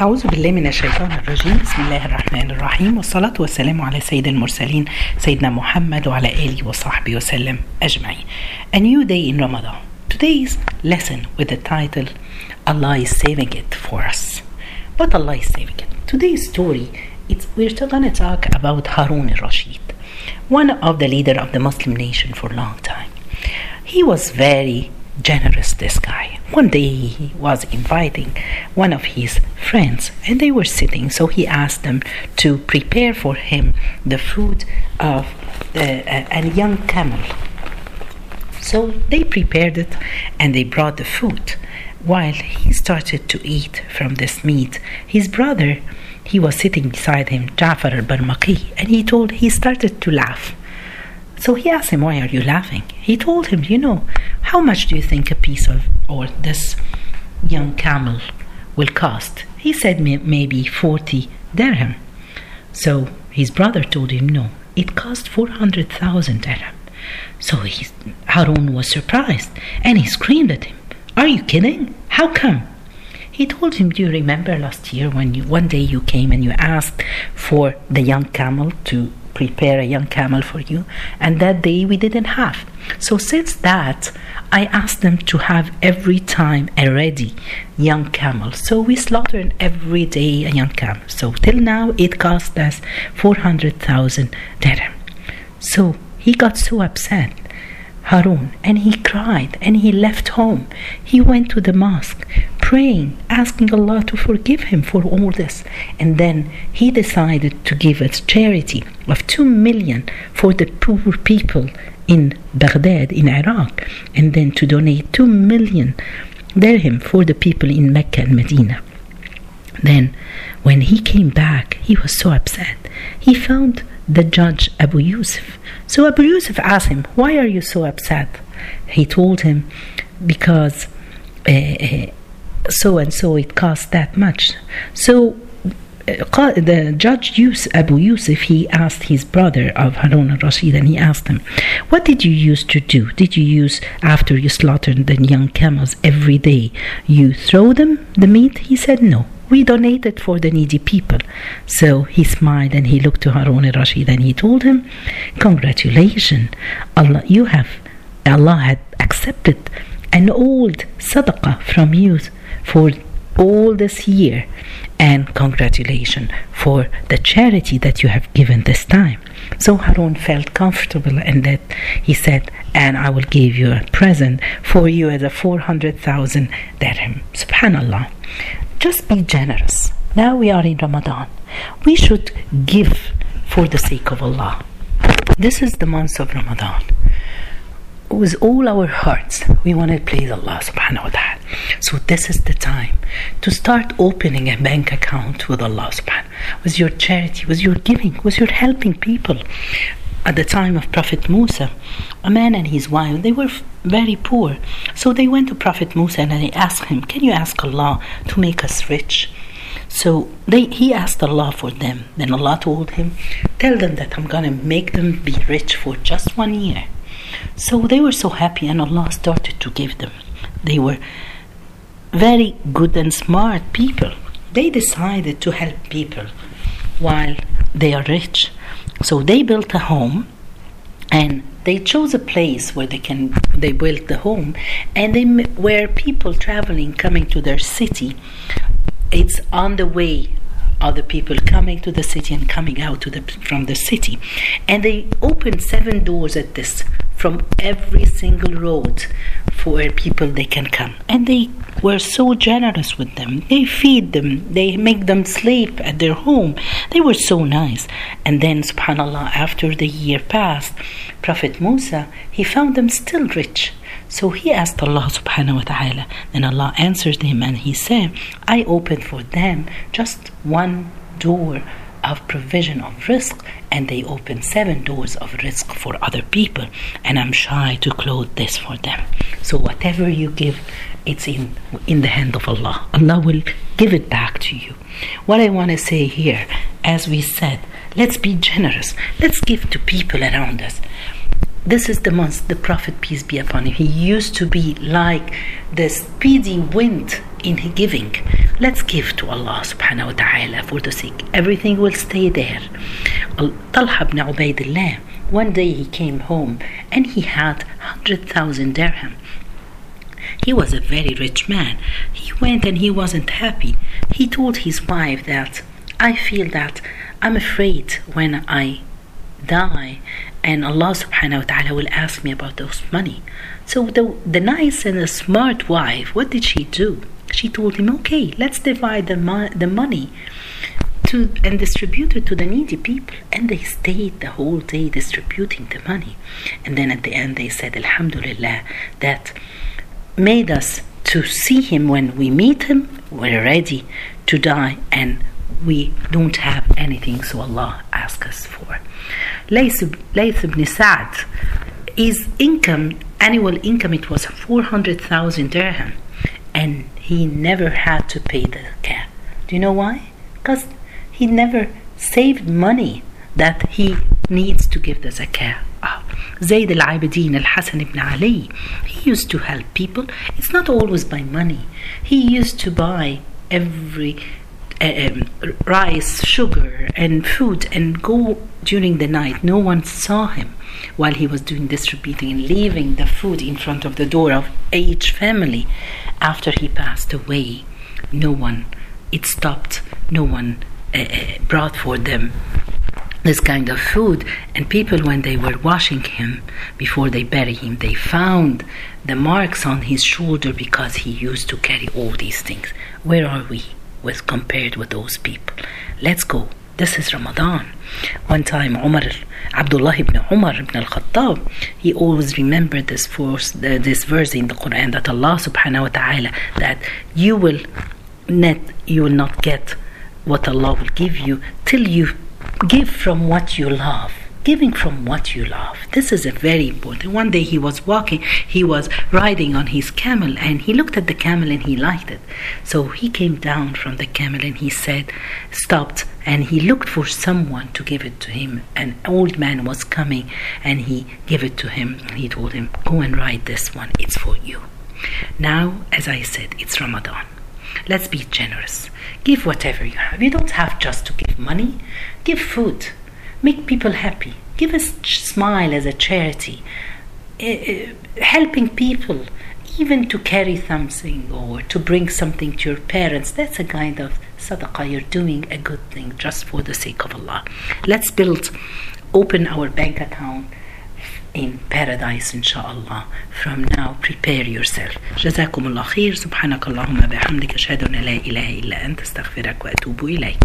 أعوذ بالله من الشيطان الرجيم بسم الله الرحمن الرحيم والصلاة والسلام على سيد المرسلين سيدنا محمد وعلى آله وصحبه وسلم أجمعين A new day in Ramadan Today's lesson with the title Allah is saving it for us But Allah is saving it Today's story it's, we're going to talk about Harun al-Rashid one of the leader of the Muslim nation for a long time he was very generous this guy one day he was inviting one of his friends and they were sitting so he asked them to prepare for him the food of uh, a young camel so they prepared it and they brought the food while he started to eat from this meat his brother he was sitting beside him Jafar al-Barmaqi and he told he started to laugh so he asked him, Why are you laughing? He told him, You know, how much do you think a piece of, or this young camel will cost? He said, Maybe 40 dirham. So his brother told him, No, it cost 400,000 dirham. So he, Harun was surprised and he screamed at him, Are you kidding? How come? He told him, Do you remember last year when you, one day you came and you asked for the young camel to prepare a young camel for you. And that day we didn't have. So since that, I asked them to have every time a ready young camel. So we slaughtered every day a young camel. So till now it cost us 400,000 dirham. So he got so upset. Harun and he cried and he left home. He went to the mosque praying, asking Allah to forgive him for all this. And then he decided to give a charity of 2 million for the poor people in Baghdad, in Iraq, and then to donate 2 million dirham for the people in Mecca and Medina. Then, when he came back, he was so upset. He found the judge Abu Yusuf. So Abu Yusuf asked him, Why are you so upset? He told him, Because so and so it cost that much. So uh, the judge Yus, Abu Yusuf, he asked his brother of Harun al-Rashid and he asked him, what did you used to do? Did you use, after you slaughtered the young camels every day, you throw them the meat? He said, no. We donated for the needy people. So he smiled and he looked to Harun al-Rashid and he told him, congratulations, Allah, you have, Allah had accepted an old sadaqah from you for all this year and congratulations for the charity that you have given this time. So Harun felt comfortable and that he said, and I will give you a present for you as a 400,000 dirham. Subhanallah. Just be generous. Now we are in Ramadan. We should give for the sake of Allah. This is the month of Ramadan with all our hearts, we want to please Allah subhanahu wa ta'ala. So this is the time to start opening a bank account with Allah subhanahu with your charity, with your giving, with your helping people. At the time of Prophet Musa, a man and his wife, they were very poor. So they went to Prophet Musa and they asked him, Can you ask Allah to make us rich? So they, he asked Allah for them. Then Allah told him, Tell them that I'm going to make them be rich for just one year. So they were so happy, and Allah started to give them. They were very good and smart people. They decided to help people while they are rich. So they built a home and they chose a place where they can they built the home and they where people traveling coming to their city it's on the way other people coming to the city and coming out to the, from the city. And they opened seven doors at this from every single road where people they can come. And they were so generous with them. They feed them, they make them sleep at their home. They were so nice. And then subhanallah after the year passed, Prophet Musa he found them still rich. So he asked Allah subhanahu wa ta'ala. Then Allah answered him and he said, I opened for them just one door of provision of rizq and they open seven doors of rizq for other people and I'm shy to close this for them. So whatever you give, it's in in the hand of Allah. Allah will give it back to you. What I want to say here, as we said, let's be generous. Let's give to people around us this is the month the Prophet, peace be upon him, he used to be like the speedy wind in giving. Let's give to Allah subhanahu wa ta'ala for the sake. Everything will stay there. Talha ibn Ubaidillah, one day he came home and he had 100,000 dirham. He was a very rich man. He went and he wasn't happy. He told his wife that I feel that I'm afraid when I die and Allah subhanahu wa ta'ala will ask me about those money. So the, the nice and the smart wife, what did she do? She told him, okay, let's divide the, mo- the money to and distribute it to the needy people. And they stayed the whole day distributing the money. And then at the end they said, Alhamdulillah, that made us to see him when we meet him, we're ready to die and we don't have anything, so Allah asks us for. Layth ibn Sa'd, his income, annual income, it was 400,000 dirham, and he never had to pay the zakat. Do you know why? Because he never saved money that he needs to give the zakat. Oh. Zayn al-Abidin al-Hasan ibn Ali, he used to help people. It's not always by money. He used to buy every um, rice, sugar, and food and go during the night. No one saw him while he was doing distributing and leaving the food in front of the door of each family. After he passed away, no one, it stopped, no one uh, brought for them this kind of food and people when they were washing him before they bury him they found the marks on his shoulder because he used to carry all these things where are we with compared with those people. Let's go. This is Ramadan. One time, Umar, Abdullah ibn Umar ibn al-Khattab, he always remembered this verse, this verse in the Quran that Allah subhanahu wa ta'ala, that you will not, you will not get what Allah will give you till you give from what you love giving from what you love. This is a very important. One day he was walking, he was riding on his camel, and he looked at the camel and he liked it. So he came down from the camel and he said, stopped, and he looked for someone to give it to him. An old man was coming, and he gave it to him. He told him, "Go and ride this one. It's for you." Now, as I said, it's Ramadan. Let's be generous. Give whatever you have. You don't have just to give money. Give food make people happy give a smile as a charity uh, helping people even to carry something or to bring something to your parents that's a kind of sadaqah you're doing a good thing just for the sake of allah let's build open our bank account in paradise inshallah from now prepare yourself جزاكم الله خير سبحانك اللهم بحمدك أشهد أن لا إله إلا أنت استغفرك وأتوب إليك